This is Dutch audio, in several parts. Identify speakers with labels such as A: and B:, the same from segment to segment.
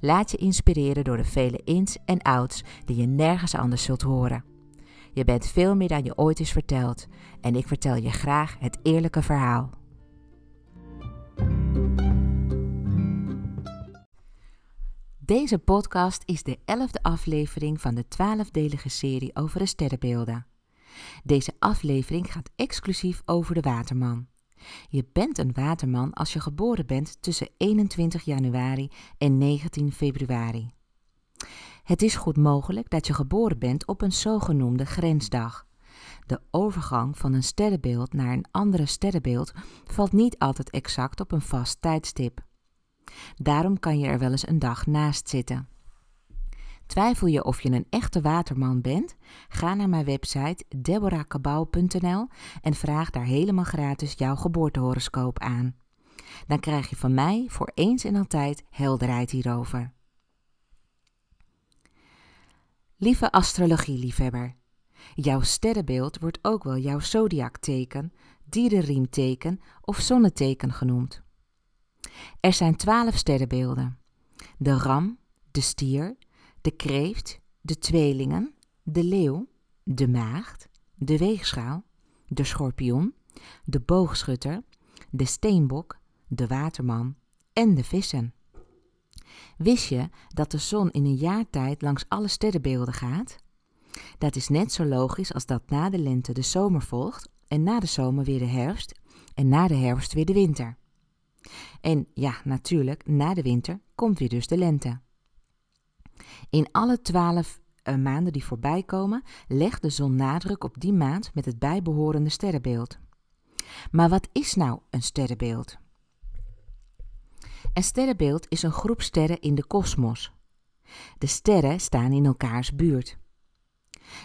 A: Laat je inspireren door de vele ins en outs die je nergens anders zult horen. Je bent veel meer dan je ooit is verteld en ik vertel je graag het eerlijke verhaal. Deze podcast is de elfde aflevering van de twaalfdelige serie over de sterrenbeelden. Deze aflevering gaat exclusief over de waterman. Je bent een waterman als je geboren bent tussen 21 januari en 19 februari. Het is goed mogelijk dat je geboren bent op een zogenoemde grensdag. De overgang van een sterrenbeeld naar een andere sterrenbeeld valt niet altijd exact op een vast tijdstip. Daarom kan je er wel eens een dag naast zitten. Twijfel je of je een echte waterman bent? Ga naar mijn website deborahkabau.nl en vraag daar helemaal gratis jouw geboortehoroscoop aan. Dan krijg je van mij voor eens en altijd helderheid hierover. Lieve astrologieliefhebber, jouw sterrenbeeld wordt ook wel jouw zodiakteken, dierenriemteken of zonneteken genoemd. Er zijn twaalf sterrenbeelden: de ram, de stier, de kreeft, de tweelingen, de leeuw, de maagd, de weegschaal, de schorpioen, de boogschutter, de steenbok, de waterman en de vissen. Wist je dat de zon in een jaar tijd langs alle sterrenbeelden gaat? Dat is net zo logisch als dat na de lente de zomer volgt en na de zomer weer de herfst en na de herfst weer de winter. En ja, natuurlijk, na de winter komt weer dus de lente. In alle twaalf uh, maanden die voorbij komen, legt de zon nadruk op die maand met het bijbehorende sterrenbeeld. Maar wat is nou een sterrenbeeld? Een sterrenbeeld is een groep sterren in de kosmos. De sterren staan in elkaars buurt.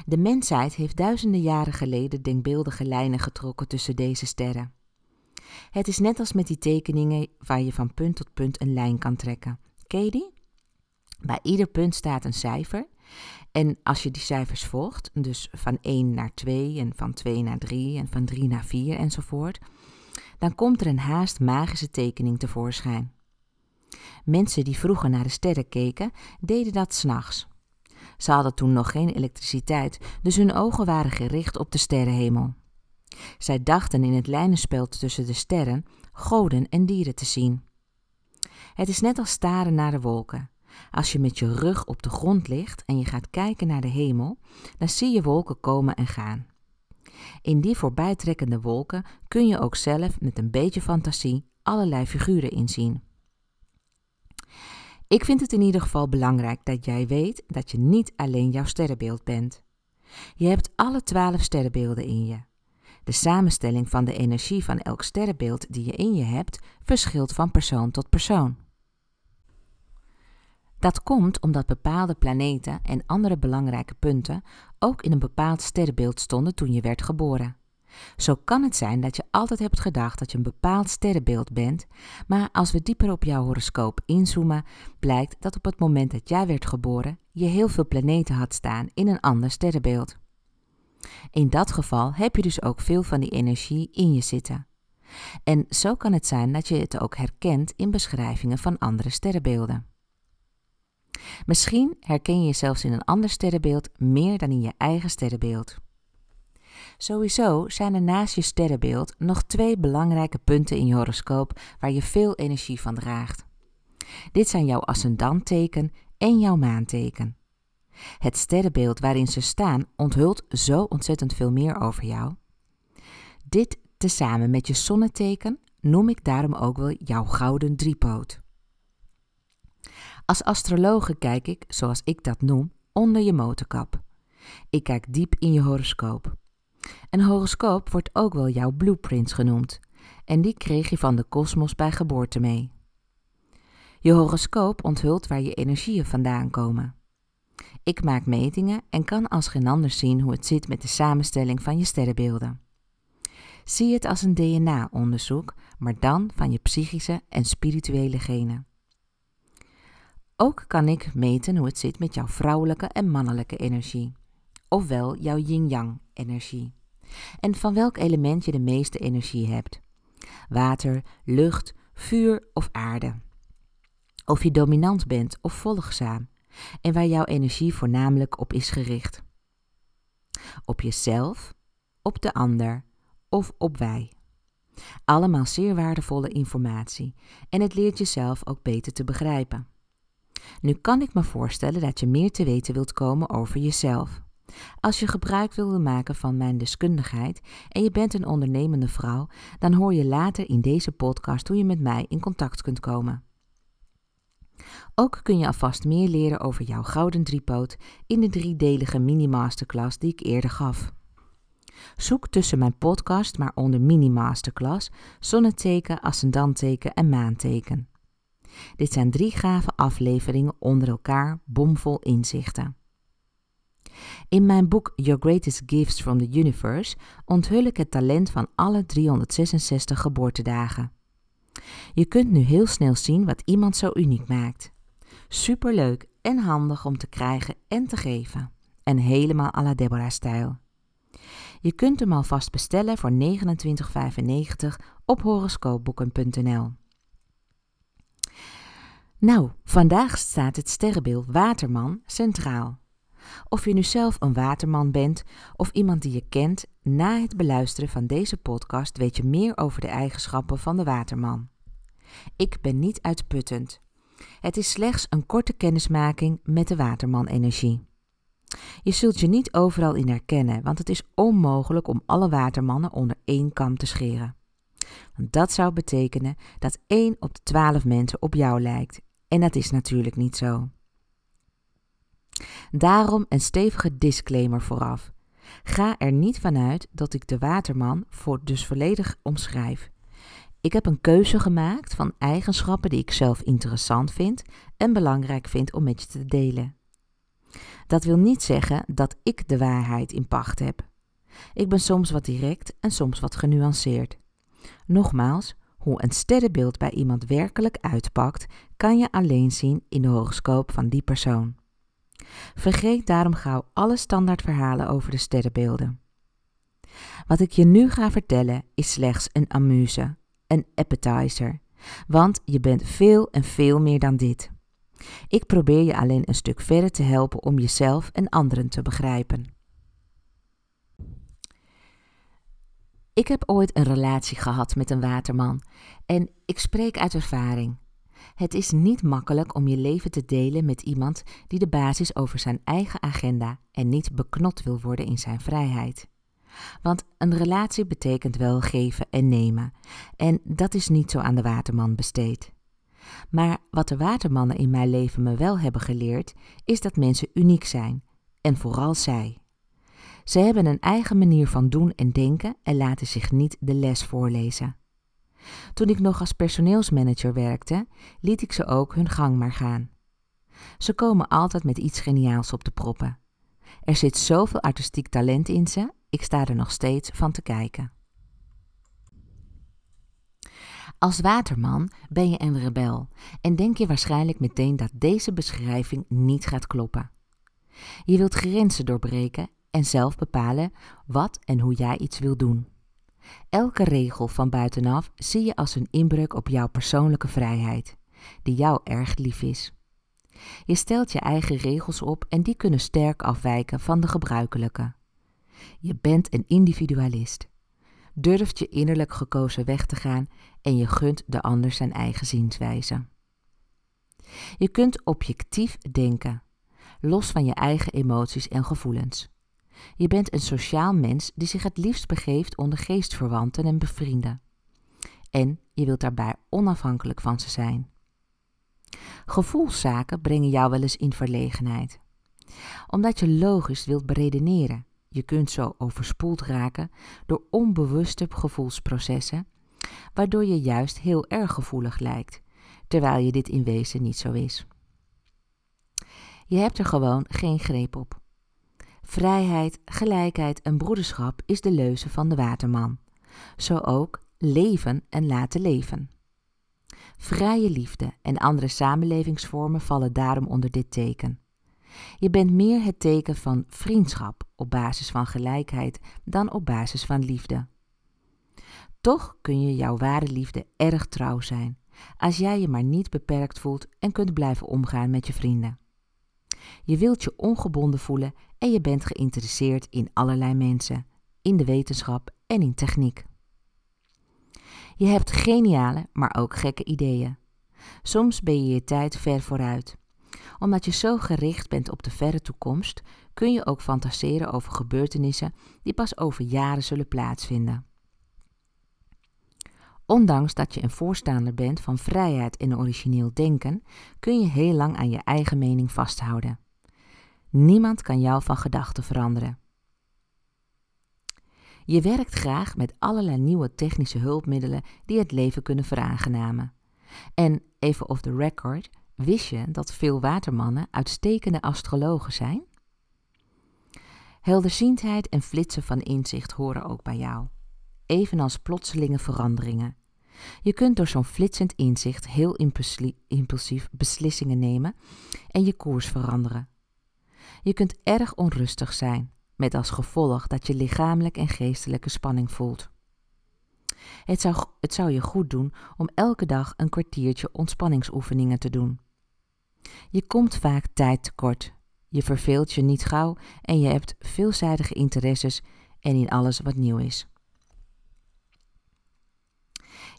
A: De mensheid heeft duizenden jaren geleden denkbeeldige lijnen getrokken tussen deze sterren. Het is net als met die tekeningen waar je van punt tot punt een lijn kan trekken. Die? Bij ieder punt staat een cijfer. En als je die cijfers volgt, dus van 1 naar 2 en van 2 naar 3 en van 3 naar 4 enzovoort, dan komt er een haast magische tekening tevoorschijn. Mensen die vroeger naar de sterren keken, deden dat s'nachts. Ze hadden toen nog geen elektriciteit, dus hun ogen waren gericht op de sterrenhemel. Zij dachten in het lijnenspel tussen de sterren goden en dieren te zien. Het is net als staren naar de wolken. Als je met je rug op de grond ligt en je gaat kijken naar de hemel, dan zie je wolken komen en gaan. In die voorbijtrekkende wolken kun je ook zelf met een beetje fantasie allerlei figuren inzien. Ik vind het in ieder geval belangrijk dat jij weet dat je niet alleen jouw sterrenbeeld bent. Je hebt alle twaalf sterrenbeelden in je. De samenstelling van de energie van elk sterrenbeeld die je in je hebt verschilt van persoon tot persoon. Dat komt omdat bepaalde planeten en andere belangrijke punten ook in een bepaald sterrenbeeld stonden toen je werd geboren. Zo kan het zijn dat je altijd hebt gedacht dat je een bepaald sterrenbeeld bent, maar als we dieper op jouw horoscoop inzoomen, blijkt dat op het moment dat jij werd geboren, je heel veel planeten had staan in een ander sterrenbeeld. In dat geval heb je dus ook veel van die energie in je zitten. En zo kan het zijn dat je het ook herkent in beschrijvingen van andere sterrenbeelden. Misschien herken je jezelf in een ander sterrenbeeld meer dan in je eigen sterrenbeeld. Sowieso zijn er naast je sterrenbeeld nog twee belangrijke punten in je horoscoop waar je veel energie van draagt. Dit zijn jouw ascendantteken en jouw maanteken. Het sterrenbeeld waarin ze staan onthult zo ontzettend veel meer over jou. Dit tezamen met je zonneteken noem ik daarom ook wel jouw gouden driepoot. Als astrologe kijk ik, zoals ik dat noem, onder je motorkap. Ik kijk diep in je horoscoop. Een horoscoop wordt ook wel jouw blueprint genoemd, en die kreeg je van de kosmos bij geboorte mee. Je horoscoop onthult waar je energieën vandaan komen. Ik maak metingen en kan als geen ander zien hoe het zit met de samenstelling van je sterrenbeelden. Zie het als een DNA-onderzoek, maar dan van je psychische en spirituele genen. Ook kan ik meten hoe het zit met jouw vrouwelijke en mannelijke energie, ofwel jouw yin-yang energie, en van welk element je de meeste energie hebt: water, lucht, vuur of aarde. Of je dominant bent of volgzaam, en waar jouw energie voornamelijk op is gericht. Op jezelf, op de ander of op wij. Allemaal zeer waardevolle informatie en het leert jezelf ook beter te begrijpen. Nu kan ik me voorstellen dat je meer te weten wilt komen over jezelf. Als je gebruik wilde maken van mijn deskundigheid en je bent een ondernemende vrouw, dan hoor je later in deze podcast hoe je met mij in contact kunt komen. Ook kun je alvast meer leren over jouw gouden driepoot in de driedelige mini-masterclass die ik eerder gaf. Zoek tussen mijn podcast maar onder mini-masterclass zonneteken, ascendantteken en maanteken. Dit zijn drie gave afleveringen onder elkaar, bomvol inzichten. In mijn boek Your Greatest Gifts from the Universe onthul ik het talent van alle 366 geboortedagen. Je kunt nu heel snel zien wat iemand zo uniek maakt. Superleuk en handig om te krijgen en te geven. En helemaal à la Deborah-stijl. Je kunt hem alvast bestellen voor 29,95 op horoscoopboeken.nl. Nou, vandaag staat het sterrenbeeld Waterman centraal. Of je nu zelf een waterman bent of iemand die je kent, na het beluisteren van deze podcast weet je meer over de eigenschappen van de waterman. Ik ben niet uitputtend. Het is slechts een korte kennismaking met de waterman-energie. Je zult je niet overal in herkennen, want het is onmogelijk om alle watermannen onder één kam te scheren. Want dat zou betekenen dat 1 op de 12 mensen op jou lijkt. En dat is natuurlijk niet zo. Daarom een stevige disclaimer vooraf. Ga er niet vanuit dat ik de waterman voor dus volledig omschrijf. Ik heb een keuze gemaakt van eigenschappen die ik zelf interessant vind en belangrijk vind om met je te delen. Dat wil niet zeggen dat ik de waarheid in pacht heb. Ik ben soms wat direct en soms wat genuanceerd. Nogmaals, hoe een sterrenbeeld bij iemand werkelijk uitpakt, kan je alleen zien in de horoscoop van die persoon. Vergeet daarom gauw alle standaardverhalen over de sterrenbeelden. Wat ik je nu ga vertellen is slechts een amuse, een appetizer, want je bent veel en veel meer dan dit. Ik probeer je alleen een stuk verder te helpen om jezelf en anderen te begrijpen. Ik heb ooit een relatie gehad met een waterman en ik spreek uit ervaring. Het is niet makkelijk om je leven te delen met iemand die de basis over zijn eigen agenda en niet beknot wil worden in zijn vrijheid. Want een relatie betekent wel geven en nemen, en dat is niet zo aan de waterman besteed. Maar wat de watermannen in mijn leven me wel hebben geleerd, is dat mensen uniek zijn, en vooral zij. Ze hebben een eigen manier van doen en denken en laten zich niet de les voorlezen. Toen ik nog als personeelsmanager werkte, liet ik ze ook hun gang maar gaan. Ze komen altijd met iets geniaals op de proppen. Er zit zoveel artistiek talent in ze, ik sta er nog steeds van te kijken. Als waterman ben je een rebel en denk je waarschijnlijk meteen dat deze beschrijving niet gaat kloppen. Je wilt grenzen doorbreken en zelf bepalen wat en hoe jij iets wil doen. Elke regel van buitenaf zie je als een inbreuk op jouw persoonlijke vrijheid, die jou erg lief is. Je stelt je eigen regels op en die kunnen sterk afwijken van de gebruikelijke. Je bent een individualist. Durft je innerlijk gekozen weg te gaan en je gunt de ander zijn eigen zienswijze. Je kunt objectief denken, los van je eigen emoties en gevoelens. Je bent een sociaal mens die zich het liefst begeeft onder geestverwanten en bevrienden. En je wilt daarbij onafhankelijk van ze zijn. Gevoelszaken brengen jou wel eens in verlegenheid. Omdat je logisch wilt beredeneren. Je kunt zo overspoeld raken door onbewuste gevoelsprocessen, waardoor je juist heel erg gevoelig lijkt, terwijl je dit in wezen niet zo is. Je hebt er gewoon geen greep op. Vrijheid, gelijkheid en broederschap is de leuze van de waterman. Zo ook leven en laten leven. Vrije liefde en andere samenlevingsvormen vallen daarom onder dit teken. Je bent meer het teken van vriendschap op basis van gelijkheid dan op basis van liefde. Toch kun je jouw ware liefde erg trouw zijn, als jij je maar niet beperkt voelt en kunt blijven omgaan met je vrienden. Je wilt je ongebonden voelen en je bent geïnteresseerd in allerlei mensen, in de wetenschap en in techniek. Je hebt geniale, maar ook gekke ideeën. Soms ben je je tijd ver vooruit. Omdat je zo gericht bent op de verre toekomst, kun je ook fantaseren over gebeurtenissen die pas over jaren zullen plaatsvinden. Ondanks dat je een voorstander bent van vrijheid en origineel denken, kun je heel lang aan je eigen mening vasthouden. Niemand kan jou van gedachten veranderen. Je werkt graag met allerlei nieuwe technische hulpmiddelen die het leven kunnen veraangenamen. En even off the record, wist je dat veel watermannen uitstekende astrologen zijn? Helderziendheid en flitsen van inzicht horen ook bij jou, evenals plotselinge veranderingen. Je kunt door zo'n flitsend inzicht heel impulsief beslissingen nemen en je koers veranderen. Je kunt erg onrustig zijn, met als gevolg dat je lichamelijk en geestelijke spanning voelt. Het zou, het zou je goed doen om elke dag een kwartiertje ontspanningsoefeningen te doen. Je komt vaak tijd tekort, je verveelt je niet gauw en je hebt veelzijdige interesses en in alles wat nieuw is.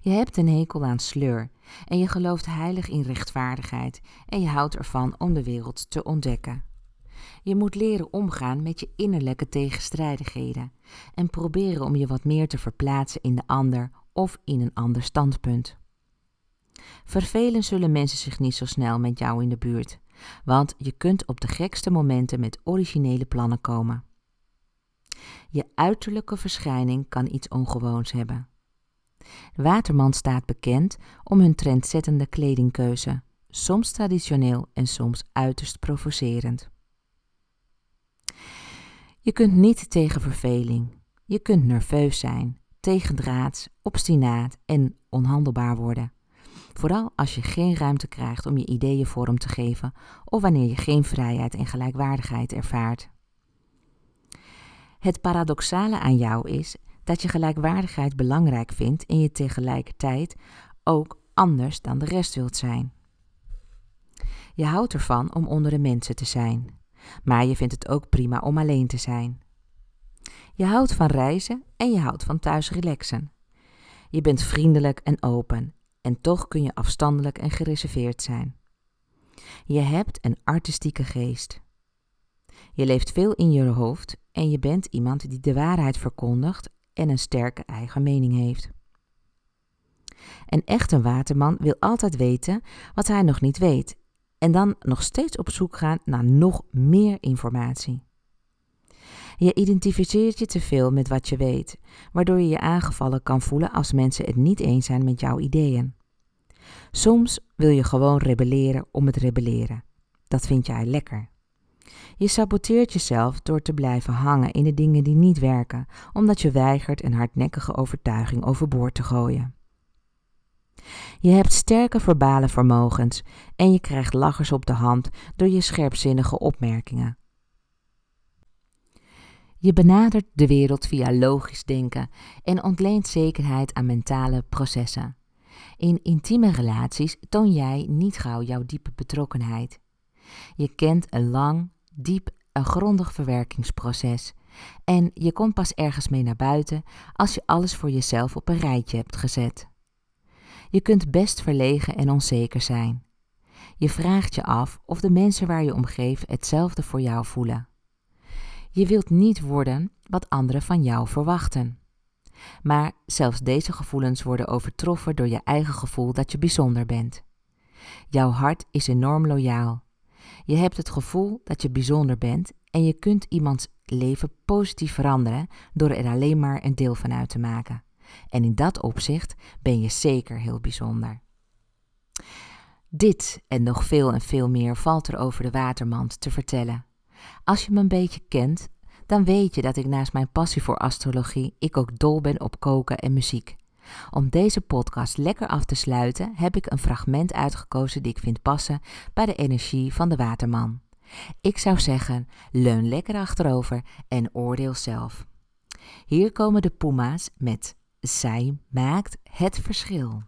A: Je hebt een hekel aan sleur en je gelooft heilig in rechtvaardigheid en je houdt ervan om de wereld te ontdekken. Je moet leren omgaan met je innerlijke tegenstrijdigheden en proberen om je wat meer te verplaatsen in de ander of in een ander standpunt. Vervelen zullen mensen zich niet zo snel met jou in de buurt, want je kunt op de gekste momenten met originele plannen komen. Je uiterlijke verschijning kan iets ongewoons hebben. Waterman staat bekend om hun trendzettende kledingkeuze, soms traditioneel en soms uiterst provocerend. Je kunt niet tegen verveling. Je kunt nerveus zijn, tegendraads, obstinaat en onhandelbaar worden. Vooral als je geen ruimte krijgt om je ideeën vorm te geven of wanneer je geen vrijheid en gelijkwaardigheid ervaart. Het paradoxale aan jou is dat je gelijkwaardigheid belangrijk vindt en je tegelijkertijd ook anders dan de rest wilt zijn. Je houdt ervan om onder de mensen te zijn, maar je vindt het ook prima om alleen te zijn. Je houdt van reizen en je houdt van thuis relaxen. Je bent vriendelijk en open en toch kun je afstandelijk en gereserveerd zijn. Je hebt een artistieke geest. Je leeft veel in je hoofd en je bent iemand die de waarheid verkondigt en een sterke eigen mening heeft. Een echte waterman wil altijd weten wat hij nog niet weet en dan nog steeds op zoek gaan naar nog meer informatie. Je identificeert je te veel met wat je weet, waardoor je je aangevallen kan voelen als mensen het niet eens zijn met jouw ideeën. Soms wil je gewoon rebelleren om het rebelleren. Dat vind jij lekker. Je saboteert jezelf door te blijven hangen in de dingen die niet werken, omdat je weigert een hardnekkige overtuiging overboord te gooien. Je hebt sterke verbale vermogens en je krijgt lachers op de hand door je scherpzinnige opmerkingen. Je benadert de wereld via logisch denken en ontleent zekerheid aan mentale processen. In intieme relaties toon jij niet gauw jouw diepe betrokkenheid. Je kent een lang, diep en grondig verwerkingsproces en je komt pas ergens mee naar buiten als je alles voor jezelf op een rijtje hebt gezet. Je kunt best verlegen en onzeker zijn. Je vraagt je af of de mensen waar je omgeeft hetzelfde voor jou voelen. Je wilt niet worden wat anderen van jou verwachten. Maar zelfs deze gevoelens worden overtroffen door je eigen gevoel dat je bijzonder bent. Jouw hart is enorm loyaal. Je hebt het gevoel dat je bijzonder bent en je kunt iemands leven positief veranderen door er alleen maar een deel van uit te maken. En in dat opzicht ben je zeker heel bijzonder. Dit en nog veel en veel meer valt er over de watermand te vertellen. Als je me een beetje kent, dan weet je dat ik naast mijn passie voor astrologie ik ook dol ben op koken en muziek. Om deze podcast lekker af te sluiten heb ik een fragment uitgekozen die ik vind passen bij de energie van de waterman. Ik zou zeggen, leun lekker achterover en oordeel zelf. Hier komen de Puma's met Zij maakt het verschil.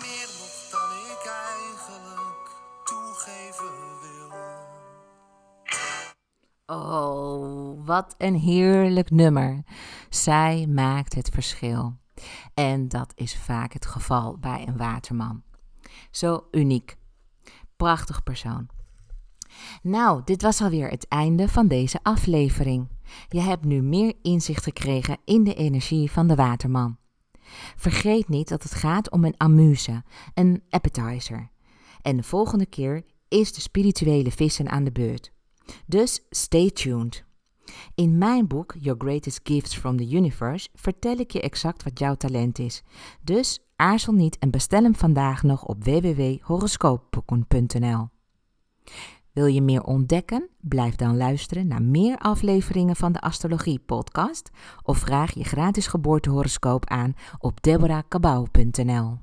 B: Meer nog dan ik eigenlijk toegeven wil.
A: Oh, wat een heerlijk nummer. Zij maakt het verschil. En dat is vaak het geval bij een waterman. Zo uniek. Prachtig persoon. Nou, dit was alweer het einde van deze aflevering. Je hebt nu meer inzicht gekregen in de energie van de waterman. Vergeet niet dat het gaat om een amuse, een appetizer. En de volgende keer is de spirituele vissen aan de beurt. Dus stay tuned. In mijn boek Your Greatest Gifts from the Universe vertel ik je exact wat jouw talent is. Dus aarzel niet en bestel hem vandaag nog op www.horoscoopboeken.nl. Wil je meer ontdekken? Blijf dan luisteren naar meer afleveringen van de Astrologie Podcast of vraag je gratis geboortehoroscoop aan op deborahkabau.nl.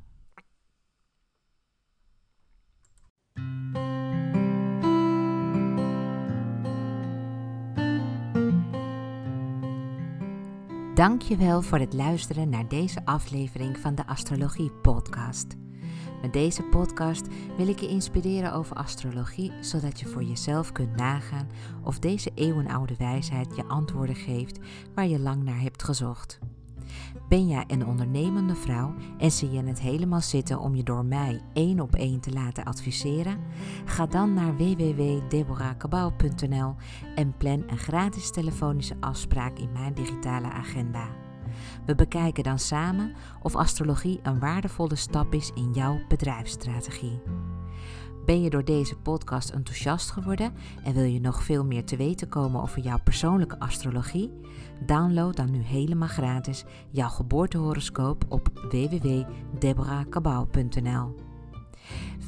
A: Dankjewel voor het luisteren naar deze aflevering van de Astrologie Podcast. Met deze podcast wil ik je inspireren over astrologie, zodat je voor jezelf kunt nagaan of deze eeuwenoude wijsheid je antwoorden geeft waar je lang naar hebt gezocht. Ben jij een ondernemende vrouw en zie je het helemaal zitten om je door mij één op één te laten adviseren? Ga dan naar www.deborahkabau.nl en plan een gratis telefonische afspraak in mijn digitale agenda. We bekijken dan samen of astrologie een waardevolle stap is in jouw bedrijfsstrategie. Ben je door deze podcast enthousiast geworden en wil je nog veel meer te weten komen over jouw persoonlijke astrologie? Download dan nu helemaal gratis jouw geboortehoroscoop op www.deborahkabau.nl.